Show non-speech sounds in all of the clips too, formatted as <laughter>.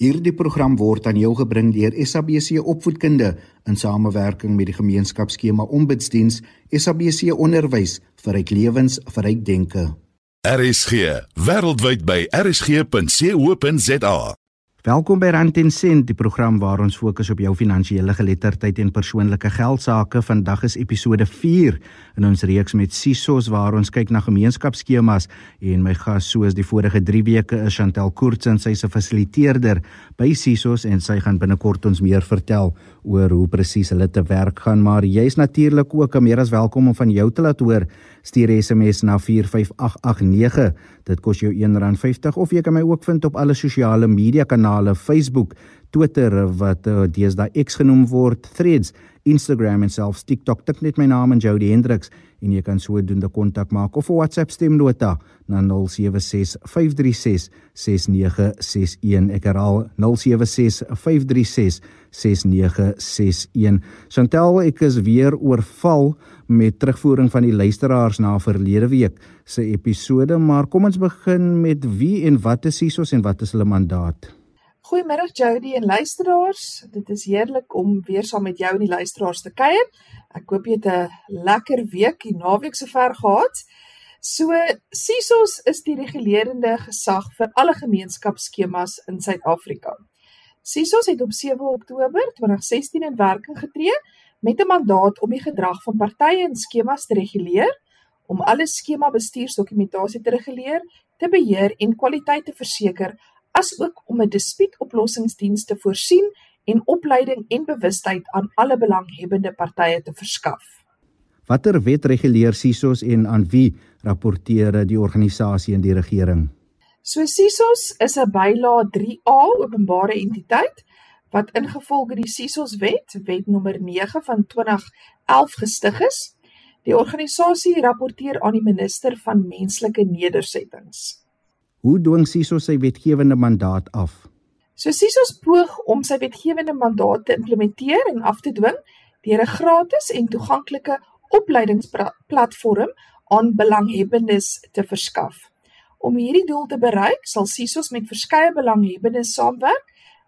Hierdie program word aan jou gebring deur SABC Opvoedkunde in samewerking met die gemeenskapsskema Ombudsdiens SABC Onderwys vir ryk lewens vir ryk denke. RSG wêreldwyd by rsg.co.za. Welkom by Rand en Sent, die program waar ons fokus op jou finansiële geletterdheid en persoonlike geldsaake. Vandag is episode 4 in ons reeks met Sisos waar ons kyk na gemeenskapsskemas en my gas soos die vorige 3 weke is Chantel Koorts en sy se fasiliteerder by Sisos en sy gaan binnekort ons meer vertel oor hoe presies hulle te werk gaan, maar jy's natuurlik ook meer as welkom om van jou te laat hoor. Stuur SMS na 45889. Dit kos jou R1.50 of jy kan my ook vind op alle sosiale media kanale, Facebook, Twitter wat uh, deesdae X genoem word, Threads, Instagram en selfs TikTok. Tik net my naam en Jody Hendriks en jy kan sodoende kontak maak of 'n WhatsApp stemnota na 0765366961. Ek herhaal 0765366961. Chantel, ek is weer oorval met terugvoering van die luisteraars na verlede week se episode, maar kom ons begin met wie en wat is Sisos en wat is hulle mandaat? Goeiemôre Jody en luisteraars. Dit is heerlik om weer saam met jou en die luisteraars te kuier. Ek hoop jy het 'n lekker week, die naweek sover gehad. So SISOS is die regulerende gesag vir alle gemeenskapsskemas in Suid-Afrika. SISOS het op 7 Oktober 2016 in werking getree met 'n mandaat om die gedrag van partye in skemas te reguleer, om alle skema bestuursdokumentasie te reguleer, te beheer en kwaliteit te verseker asook om 'n dispuutoplossingsdiens te voorsien en opleiding en bewustheid aan alle belanghebbende partye te verskaf. Watter wet reguleer SISOS en aan wie rapporteer die organisasie en die regering? So SISOS is 'n bylae 3A openbare entiteit wat ingevolge die SISOS wet, wet nommer 9 van 2011 gestig is. Die organisasie rapporteer aan die minister van menslike nedersettings. Hoe dwing SISOS sy wetgewende mandaat af? So SISOS poog om sy wetgewende mandaat te implementeer en af te dwing deur 'n gratis en toeganklike opleidingsplatform aan belanghebbendes te verskaf. Om hierdie doel te bereik, sal SISOS met verskeie belanghebbendes saamwerk,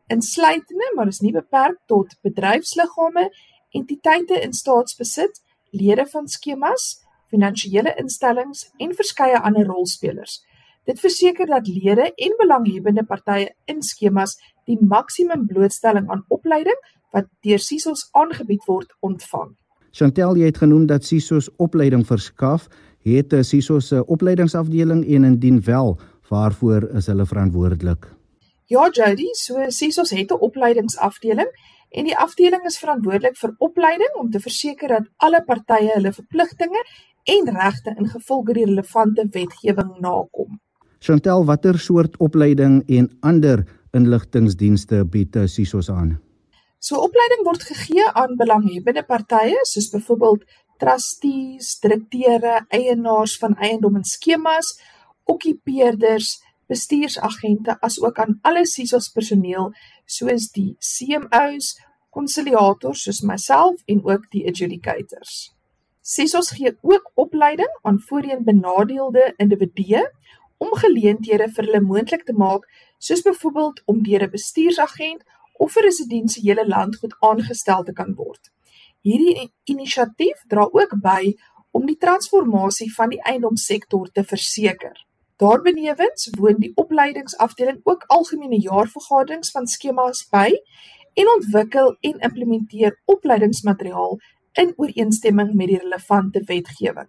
insluitende, maar is nie beperk tot bedryfsliggame, entiteite in staatsbesit, lede van skemas, finansiële instellings en verskeie ander rolspelers. Dit verseker dat lede en belanghebbende partye in skemas die maksimum blootstelling aan opleiding wat deur SISOS aangebied word ontvang. Chantel, jy het genoem dat SISOS opleiding verskaf. Het SISOS 'n opleidingsafdeling en indien wel, waarvoor is hulle verantwoordelik? Ja, Jody, so SISOS het 'n opleidingsafdeling en die afdeling is verantwoordelik vir opleiding om te verseker dat alle partye hulle verpligtinge en regte ingevolge die relevante wetgewing nakom. Chantel, watter soort opleiding en ander inligtingdienste bied SISOS aan? So opleiding word gegee aan belanghebbende partye soos byvoorbeeld trustees, direkteure, eienaars van eiendom en skemas, okkupeerders, bestuursagente asook aan alle SISOS personeel soos die CMOs, konsiliators soos myself en ook die adjudicators. SISOS gee ook opleiding aan voorheen benadeelde individue om geleenthede vir hulle moontlik te maak, soos byvoorbeeld om deur 'n bestuursagent of 'n residensiële landgoed aangestel te kan word. Hierdie inisiatief dra ook by om die transformasie van die eiendomssektor te verseker. Daarbenewens woon die opleidingsafdeling ook algemene jaarvergaderings van skemas by en ontwikkel en implementeer opleidingsmateriaal in ooreenstemming met die relevante wetgewing.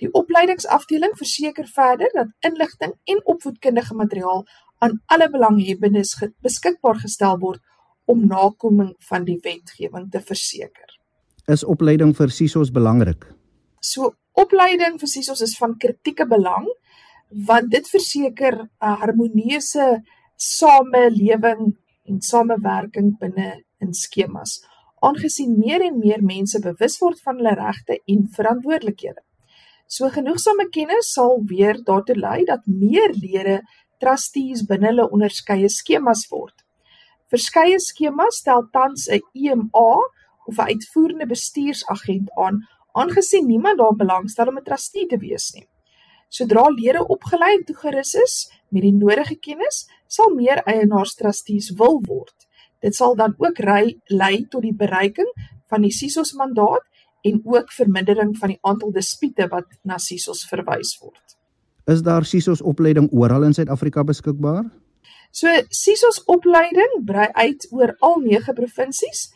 Die opleidingsafdeling verseker verder dat inligting en opvoedkundige materiaal aan alle belanghebbendes beskikbaar gestel word om nakoming van die wetgewing te verseker. Is opleiding vir SISOS belangrik? So opleiding vir SISOS is van kritieke belang want dit verseker 'n harmonieuse samelewing en samewerking binne in skemas aangesien meer en meer mense bewus word van hulle regte en verantwoordelikhede. So genoegsame kennis sal weer daartoe lei dat meer lede trustees binne hulle onderskeie skemas word. Verskeie skemas stel tans 'n EMA of 'n uitvoerende bestuursagent aan, aangesien niemand daarin belangstel om 'n trustee te wees nie. Sodra lede opgelei en toegerus is met die nodige kennis, sal meer eienaars trustees wil word. Dit sal dan ook ry, lei tot die bereiking van die SISOS mandaat en ook vermindering van die aantal dispute wat na SISOS verwys word. Is daar SISOS opleiding oral in Suid-Afrika beskikbaar? So SISOS opleiding brei uit oor al 9 provinsies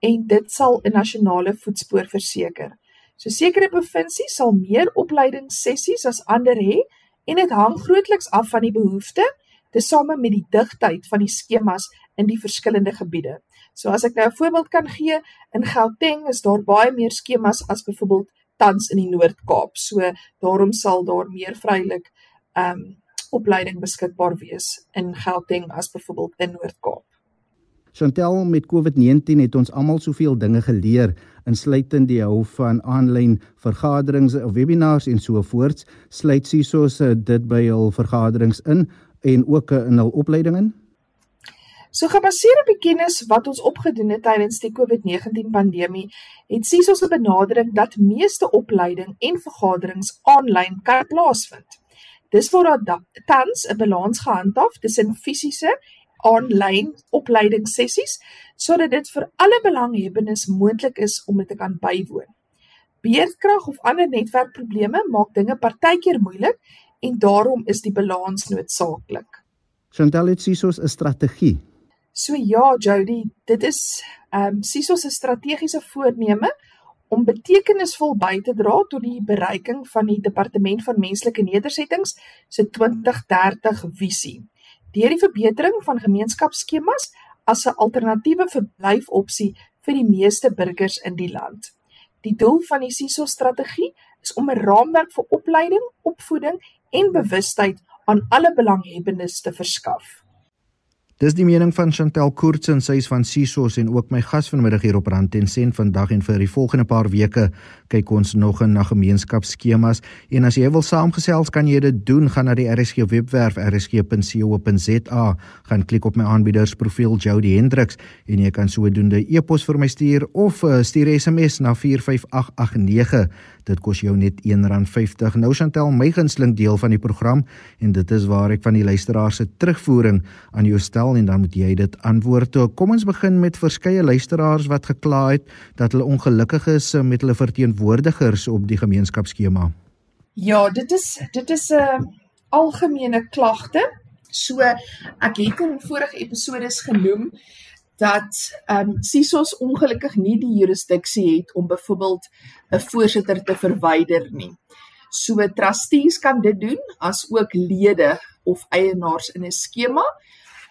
en dit sal 'n nasionale voetspoor verseker. So sekere provinsies sal meer opleidingssessies as ander hê en dit hang grootliks af van die behoefte tesame met die digtheid van die skemas in die verskillende gebiede. So as ek nou 'n voorbeeld kan gee, in Gauteng is daar baie meer skemas as byvoorbeeld tans in die Noord-Kaap. So daarom sal daar meer vrylik ehm um, opleiding beskikbaar wees in Gauteng as byvoorbeeld in Noord-Kaap. Chantel met COVID-19 het ons almal soveel dinge geleer, insluitend die hou van aanlyn vergaderings, webinars en so voorts. Sluit SISOS dit by hul vergaderings in en ook in hul opleidinge? So gebaseer op die kennis wat ons opgedoen het tydens die COVID-19 pandemie, het SISOS 'n benadering dat meeste opleiding en vergaderings aanlyn kan plaasvind. Dis word daar tans 'n balans gehandhaaf tussen fisiese aanlyn opleidingssessies sodat dit vir alle belanghebbendes moontlik is om dit te kan bywoon. Beerdkrag of ander netwerkprobleme maak dinge partykeer moeilik en daarom is die balans noodsaaklik. Chantal het SISOS 'n strategie. So ja, Jody, dit is ehm um, SISOS se strategiese voorneme om betekenisvol by te dra tot die bereiking van die Departement van Menslike Nedersettings se 2030 visie deur die verbetering van gemeenskapsskemas as 'n alternatiewe verblyfopsie vir die meeste burgers in die land. Die doel van die SISO strategie is om 'n raamwerk vir opleiding, opvoeding en bewustheid aan alle belanghebbendes te verskaf. Dis die mening van Chantel Koorts en sy is van Sisos en ook my gas vanmiddag hier op Rand en Sent vandag en vir die volgende paar weke kyk ons nog na gemeenskapsskemas. En as jy wil saamgesels kan jy dit doen. Gaan na die RSG webwerf rsg.co.za gaan klik op my aanbieders profiel Jody Hendriks en jy kan sodoende e-pos vir my stuur of uh, stuur SMS na 45889 dit kos jou net R1.50 nou Chantel my gunsteling deel van die program en dit is waar ek van die luisteraars se terugvoering aan jou stel en dan moet jy dit antwoord. Kom ons begin met verskeie luisteraars wat gekla het dat hulle ongelukkig is eh, met hulle verteenwoordigers op die gemeenskapsskema. Ja, dit is dit is 'n uh, eh, algemene klagte. So ek het in vorige episode genoem dat ehm um, SISOS ongelukkig nie die jurisdiksie het om byvoorbeeld 'n voorsitter te verwyder nie. So trustees kan dit doen as ook lede of eienaars in 'n skema.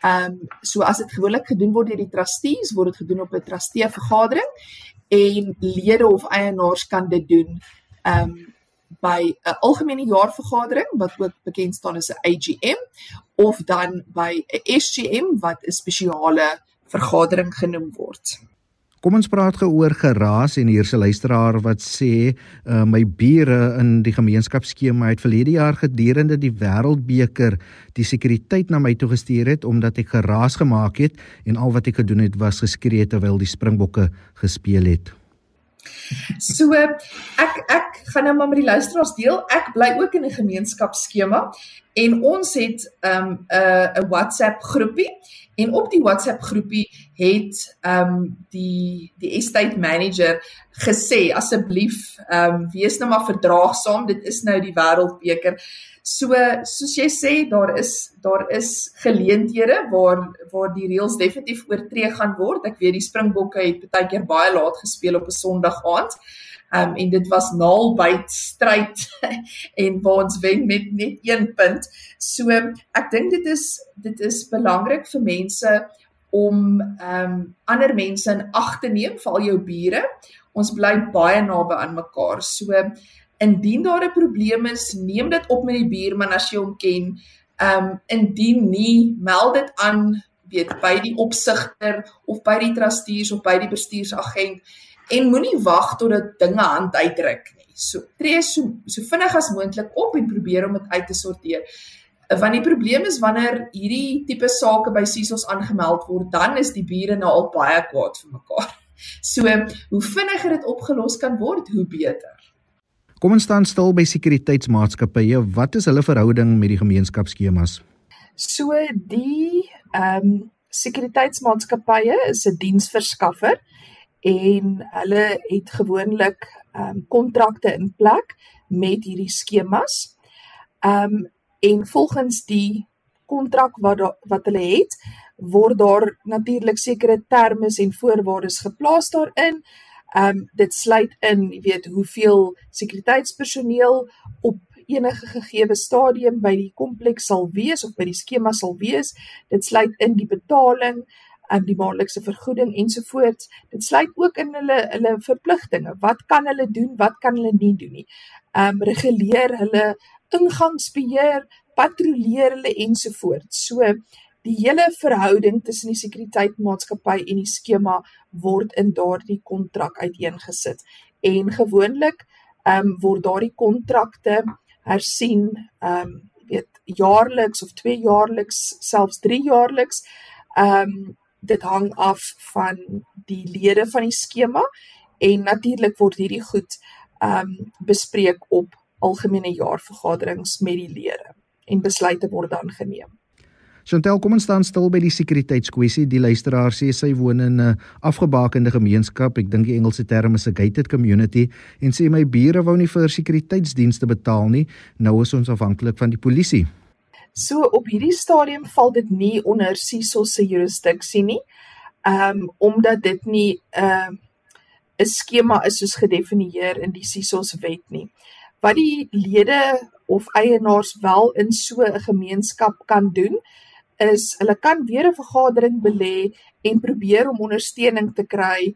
Ehm um, so as dit gewoonlik gedoen word deur die trustees, word dit gedoen op 'n trustee vergadering en lede of eienaars kan dit doen ehm um, by 'n algemene jaarvergadering wat ook bekend staan as 'n AGM of dan by 'n SGM wat 'n spesiale vergadering genoem word. Kom ons praat gou oor geraas en hierse luisteraar wat sê uh, my bure in die gemeenskapsskema het verlede jaar gedurende die wêreldbeker die sekuriteit na my toe gestuur het omdat ek geraas gemaak het en al wat ek gedoen het was geskree terwyl die springbokke gespeel het. So ek ek gaan nou maar met die luisteraars deel. Ek bly ook in 'n gemeenskapsskema en ons het 'n um, 'n 'n WhatsApp groepie En op die WhatsApp groepie het ehm um, die die estate manager gesê asseblief ehm um, wees nou maar verdraagsaam dit is nou die wêreldbeker. So soos jy sê daar is daar is geleenthede waar waar die reëls definitief oortree gaan word. Ek weet die Springbokke het baie keer baie laat gespeel op 'n Sondag aand. Um, en dit was naalbyt stryd <laughs> en waar ons wen met net 1 punt. So ek dink dit is dit is belangrik vir mense om ehm um, ander mense in ag te neem, veral jou bure. Ons bly baie naby aan mekaar. So indien daar 'n probleem is, neem dit op met die buurman as jy hom ken. Ehm um, indien nie, meld dit aan weet by die opsigter of by die trustees of by die bestuursagent en moenie wag totdat dinge hand uitdruk nie. So tree so so vinnig as moontlik op en probeer om dit uit te sorteer. Want die probleem is wanneer hierdie tipe sake by SISOS aangemeld word, dan is die bure nou al baie kwaad vir mekaar. <laughs> So hoe vinniger dit opgelos kan word, hoe beter. Kom ons staan stil by sekuriteitsmaatskappye. Wat is hulle verhouding met die gemeenskapsskemas? So die ehm um, sekuriteitsmaatskappye is 'n diensverskaffer en hulle het gewoonlik ehm um, kontrakte in plek met hierdie skemas. Ehm um, en volgens die kontrak wat wat hulle het, word daar natuurlik sekere terme en voorwaardes geplaas daarin. Ehm um, dit sluit in, jy weet, hoeveel sekuriteitspersoneel op enige gegeewe stadium by die kompleks sal wees of by die skema sal wees. Dit sluit in die betaling, um, die maandelikse vergoeding ensovoorts. Dit sluit ook in hulle hulle verpligtinge. Wat kan hulle doen, wat kan hulle nie doen nie. Ehm um, reguleer hulle ingangsbeheer, patrolleer hulle ensovoorts. So die hele verhouding tussen die sekuriteitsmaatskappy en die skema word in daardie kontrak uiteengesit en gewoonlik ehm um, word daardie kontrakte hersien ehm um, weet jaarliks of twee jaarliks selfs drie jaarliks ehm um, dit hang af van die lede van die skema en natuurlik word hierdie goed ehm um, bespreek op algemene jaarvergaderings met die lede en besluite word dan geneem. Chantel, kom ons staan stil by die sekuriteitskwessie. Die luisteraar sê sy woon in 'n afgebakende gemeenskap. Ek dink die Engelse term is 'n gated community en sê my bure wou nie vir sekuriteitsdienste betaal nie. Nou is ons afhanklik van die polisie. So op hierdie stadium val dit nie onder SISO se jurisdiksie nie. Ehm um, omdat dit nie 'n uh, 'n skema is soos gedefinieer in die SISO se wet nie. Wat die lede of eienaars wel in so 'n gemeenskap kan doen, is hulle kan weer 'n vergadering belê en probeer om ondersteuning te kry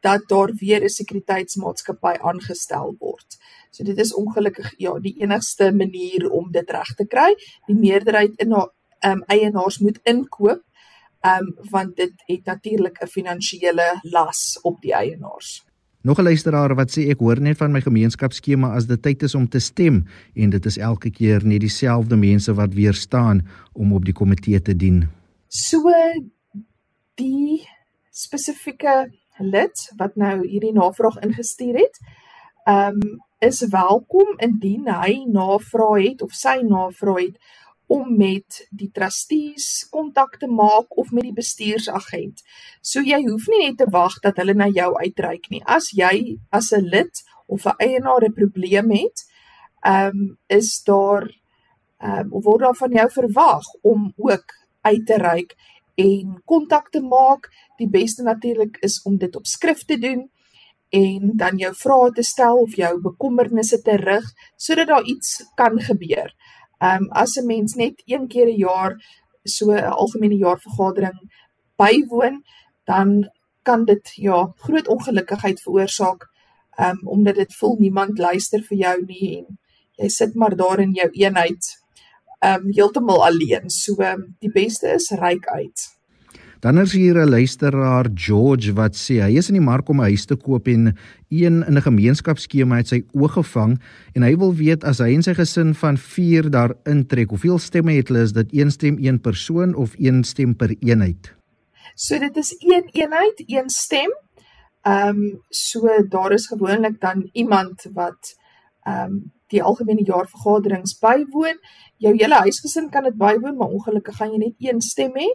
dat daar weer 'n sekuriteitsmaatskappy aangestel word. So dit is ongelukkig ja, die enigste manier om dit reg te kry. Die meerderheid in ehm um, eienaars moet inkoop um, want dit het natuurlik 'n finansiële las op die eienaars. Nog 'n luisteraar wat sê ek hoor net van my gemeenskapskema as dit tyd is om te stem en dit is elke keer net dieselfde mense wat weer staan om op die komitee te dien. So die spesifieke lid wat nou hierdie navraag ingestuur het, ehm um, is welkom indien hy navraag het of sy navraag het om met die trustees kontak te maak of met die bestuursagent. So jy hoef nie net te wag dat hulle na jou uitreik nie. As jy as 'n lid of 'n eienaar 'n probleem het, ehm um, is daar ehm um, word daar van jou verwag om ook uit te reik en kontak te maak. Die beste natuurlik is om dit op skrift te doen en dan jou vrae te stel of jou bekommernisse te rig sodat daar iets kan gebeur. Ehm um, as 'n mens net een keer 'n jaar so 'n algemene jaarvergadering bywoon, dan kan dit ja, groot ongelukkigheid veroorsaak. Ehm um, omdat dit voel niemand luister vir jou nie en jy sit maar daar in jou eenheid ehm um, heeltemal alleen. So um, die beste is ryk uit. Dan is hier 'n luisteraar George wat sê hy is in die mark om 'n huis te koop en een in 'n gemeenskapskema het sy oog gevang en hy wil weet as hy en sy gesin van 4 daar intrek, hoeveel stemme het hulle? Is dit een stem een persoon of een stem per eenheid? So dit is een eenheid, een stem. Ehm um, so daar is gewoonlik dan iemand wat ehm um, die algemene jaarvergaderings bywoon. Jou hele huisgesin kan dit bywoon, maar ongelukkig gaan jy net een stem hê.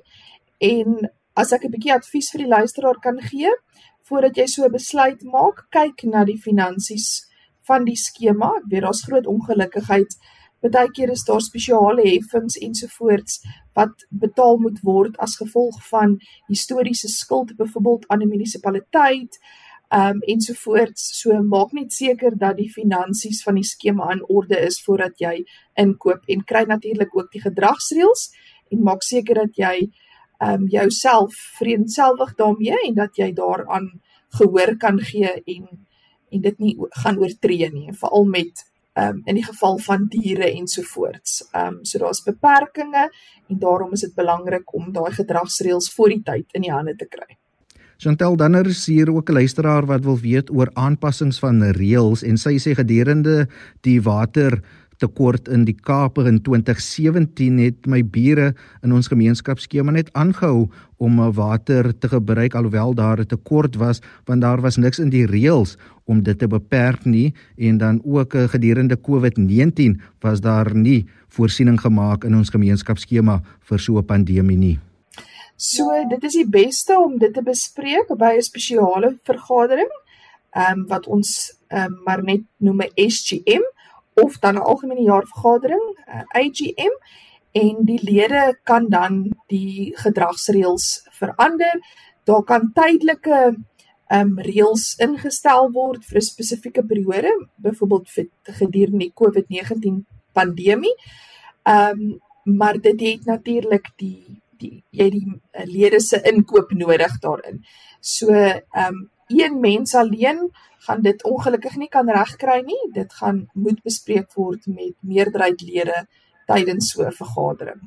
En as ek 'n bietjie advies vir die luisteraar kan gee voordat jy so 'n besluit maak, kyk na die finansies van die skema. Ek weet daar's groot ongelukkigheid. Partykeer is daar spesiale heffings ensovoorts wat betaal moet word as gevolg van historiese skuld byvoorbeeld aan 'n munisipaliteit um ensovoorts. So maak net seker dat die finansies van die skema in orde is voordat jy inkoop en kry natuurlik ook die gedragsreëls en maak seker dat jy um jouself vreemdselwig daarmee en dat jy daaraan gehoor kan gee en en dit nie gaan oortree nie veral met um in die geval van diere ensovoorts. Um so daar's beperkings en daarom is dit belangrik om daai gedragsreëls voor die tyd in die hande te kry. Chantel Danner is hier ook 'n luisteraar wat wil weet oor aanpassings van reëls en sy sê gedurende die water tekort in die Kaap in 2017 het my bure in ons gemeenskapsskema net aangehou om water te gebruik alhoewel daar 'n tekort was want daar was niks in die reëls om dit te beperk nie en dan ook uh, gedurende COVID-19 was daar nie voorsiening gemaak in ons gemeenskapsskema vir so 'n pandemie nie. So dit is die beste om dit te bespreek by 'n spesiale vergadering, ehm um, wat ons ehm um, maar net noem 'n SGM of dan 'n algemene jaarvergadering, uh, AGM en die lede kan dan die gedragsreëls verander. Daar kan tydelike ehm um, reëls ingestel word vir 'n spesifieke periode, byvoorbeeld vir gedurende die COVID-19 pandemie. Ehm um, maar dit het natuurlik die die jy die uh, lede se inkoop nodig daarin. So ehm um, een mens alleen gaan dit ongelukkig nie kan regkry nie. Dit gaan moet bespreek word met meerderheid lede tydens so 'n vergadering.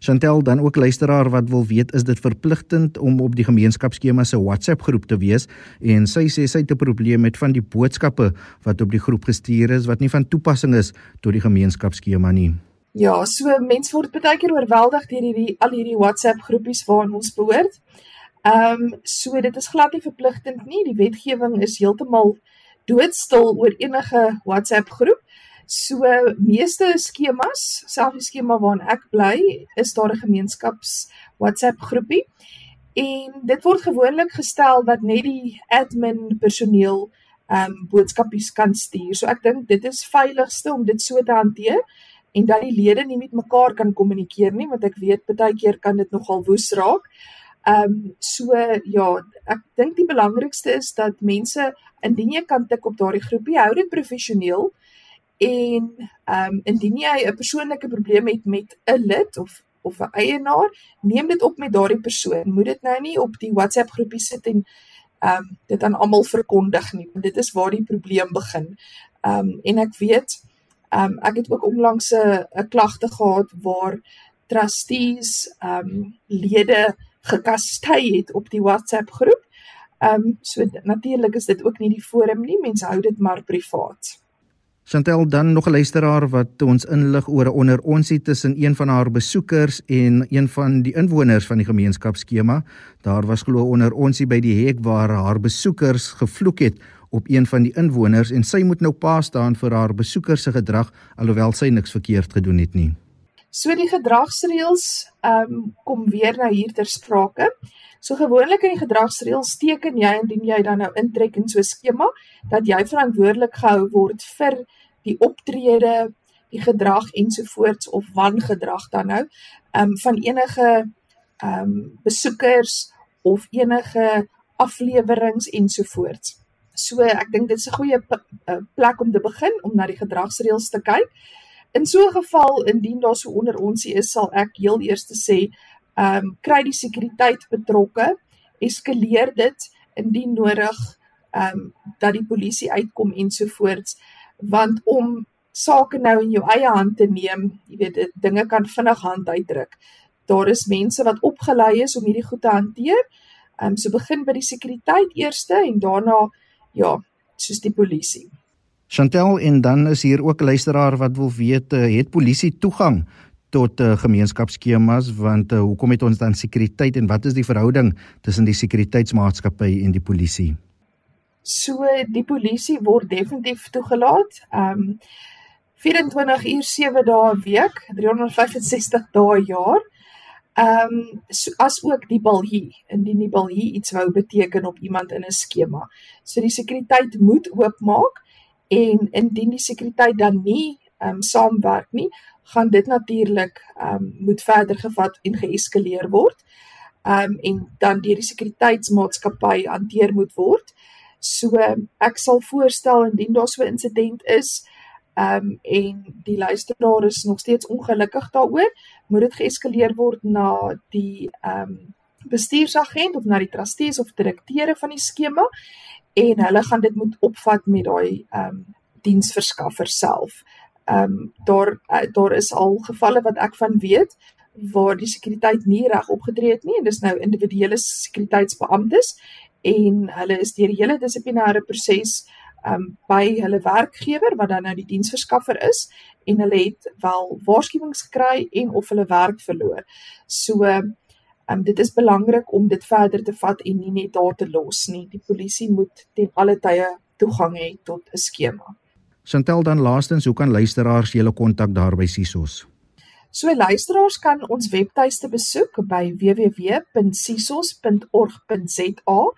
Chantel dan ook luisteraar wat wil weet is dit verpligtend om op die gemeenskapsskema se WhatsApp groep te wees en sy sê sy het 'n probleem met van die boodskappe wat op die groep gestuur is wat nie van toepassing is tot die gemeenskapsskema nie. Ja, so mense word baie keer oorweldig deur hierdie al hierdie WhatsApp groepies waaraan ons behoort. Ehm um, so dit is glad nie verpligtend nie. Die wetgewing is heeltemal doodstil oor enige WhatsApp groep. So meeste skemas, selfs die skema waarin ek bly, is daar 'n gemeenskaps WhatsApp groepie. En dit word gewoonlik gestel dat net die admin personeel ehm um, boodskapies kan stuur. So ek dink dit is veiligste om dit so te hanteer en dat die lede nie met mekaar kan kommunikeer nie want ek weet baie keer kan dit nogal woes raak. Ehm um, so ja, ek dink die belangrikste is dat mense indien jy kan tik op daardie groepie, hou dit professioneel en ehm um, indien jy 'n persoonlike probleem het met 'n lid of of 'n eienaar, neem dit op met daardie persoon. Moet dit nou nie op die WhatsApp groepie sit en ehm um, dit aan almal verkondig nie, want dit is waar die probleem begin. Ehm um, en ek weet Ehm um, ek het ook onlangs 'n klagte gehad waar trustees ehm um, lede gekastei het op die WhatsApp groep. Ehm um, so natuurlik is dit ook nie die forum nie, mense hou dit maar privaat. Chantel dan nog 'n luisteraar wat ons inlig oor 'n onder onsie tussen een van haar besoekers en een van die inwoners van die gemeenskapsskema. Daar was glo onder onsie by die hek waar haar besoekers gevloek het op een van die inwoners en sy moet nou pa staan vir haar besoeker se gedrag alhoewel sy niks verkeerd gedoen het nie. So die gedragsreëls ehm um, kom weer nou hier ter sprake. So gewoonlik in die gedragsreëls teken jy indien jy dan nou intrek in so 'n skema dat jy verantwoordelik gehou word vir die optrede, die gedrag ensovoorts of wangedrag dan nou ehm um, van enige ehm um, besoekers of enige afleweringe ensovoorts. So ek dink dit is 'n goeie eh, plek om te begin om na die gedragsreëls te kyk. In so 'n geval indien daar so onder ons is, sal ek heel eers te sê, ehm um, kry die sekuriteit betrokke, eskaleer dit indien nodig, ehm um, dat die polisie uitkom ensovoorts, want om sake nou in jou eie hand te neem, jy weet, dinge kan vinnig hand uitdruk. Daar is mense wat opgelei is om hierdie goed te hanteer. Ehm um, so begin by die sekuriteit eerste en daarna ja, soos die polisie. Chantel en dan is hier ook 'n luisteraar wat wil weet uh, het polisie toegang tot uh, gemeenskapsskemas want uh, hoekom het ons dan sekuriteit en wat is die verhouding tussen die sekuriteitsmaatskappy en die polisie? So die polisie word definitief toegelaat. Um 24 uur 7 dae 'n week, 365 dae 'n jaar. Ehm um, so, as ook die balhie, indien die balhie iets wou beteken op iemand in 'n skema. So die sekuriteit moet oopmaak en indien die sekuriteit dan nie ehm um, saamwerk nie, gaan dit natuurlik ehm um, moet verder gevat en geeskaleer word. Ehm um, en dan deur die sekuriteitsmaatskappy hanteer moet word. So ek sal voorstel indien daar so 'n insident is, Ehm um, en die luisteraar is nog steeds ongelukkig daaroor, moet dit geeskaleer word na die ehm um, bestuursagent of na die trustees of direkteure van die skema en hulle gaan dit moet opvat met daai ehm um, diensverskaffer self. Ehm um, daar uh, daar is al gevalle wat ek van weet waar die sekuriteit nie reg opgetree het nie en dis nou individuele sekuriteitsbeamptes en hulle is deur die hele dissiplinêre proses um by hulle werkgewer wat dan nou die diensverskaffer is en hulle het wel waarskuwings gekry en of hulle werk verloor. So um dit is belangrik om dit verder te vat en nie net daar te los nie. Die polisie moet ten alle tye toegang hê tot 'n skema. Chantel dan laastens, hoe kan luisteraars julle kontak daar by Sisos? So luisteraars kan ons webtuiste besoek by www.sisos.org.za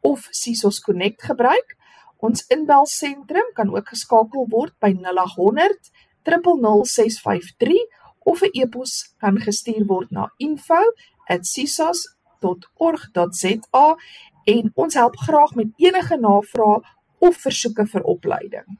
of Sisos Connect gebruik. Ons inbelsentrum kan ook geskakel word by 0800 000653 of 'n e-pos kan gestuur word na info@sisos.org.za en ons help graag met enige navrae of versoeke vir opleiding.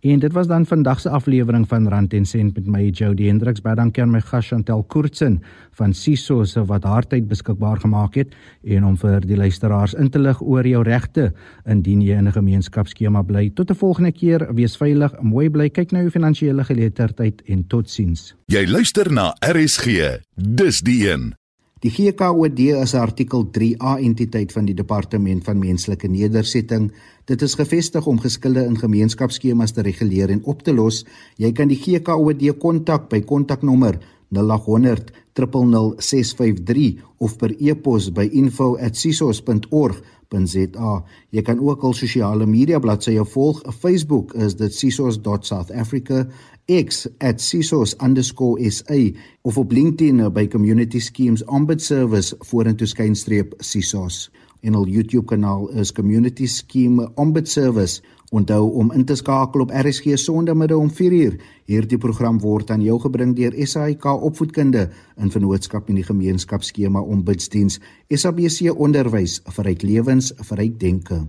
En dit was dan vandag se aflewering van Rand en Sent met my Jody Hendriks. Baie dankie aan my gas Chantel Koortsen van Siso se wat haar tyd beskikbaar gemaak het en om vir die luisteraars in te lig oor jou regte indien jy in 'n gemeenskapsskema bly. Tot 'n volgende keer, wees veilig, mooi bly, kyk na jou finansiële geletterdheid en totsiens. Jy luister na RSG. Dis die een. Die GKOD is 'n artikel 3A entiteit van die Departement van Menslike Nedersetting. Dit is gevestig om geskille in gemeenskapsskemas te reguleer en op te los. Jy kan die GKOD kontak by kontaknommer 0800 000653 of per e-pos by info@sisos.org.za. Jy kan ook al sosiale media bladsye volg. Op Facebook is dit sisos.southafrica X @sisos_sa of op LinkedIn by Community Schemes Ombud Service vorentoe skynstreep sisos. En ons YouTube kanaal is Community Scheme Ombud Service. Onthou om in te skakel op RSG Sondagmiddag om 4uur. Hierdie program word aan jou gebring deur SAIK Opvoedkunde in vennootskap met die gemeenskapsskema Ombudsdiens. SABC Onderwys vir ryk lewens, vir ryk denke.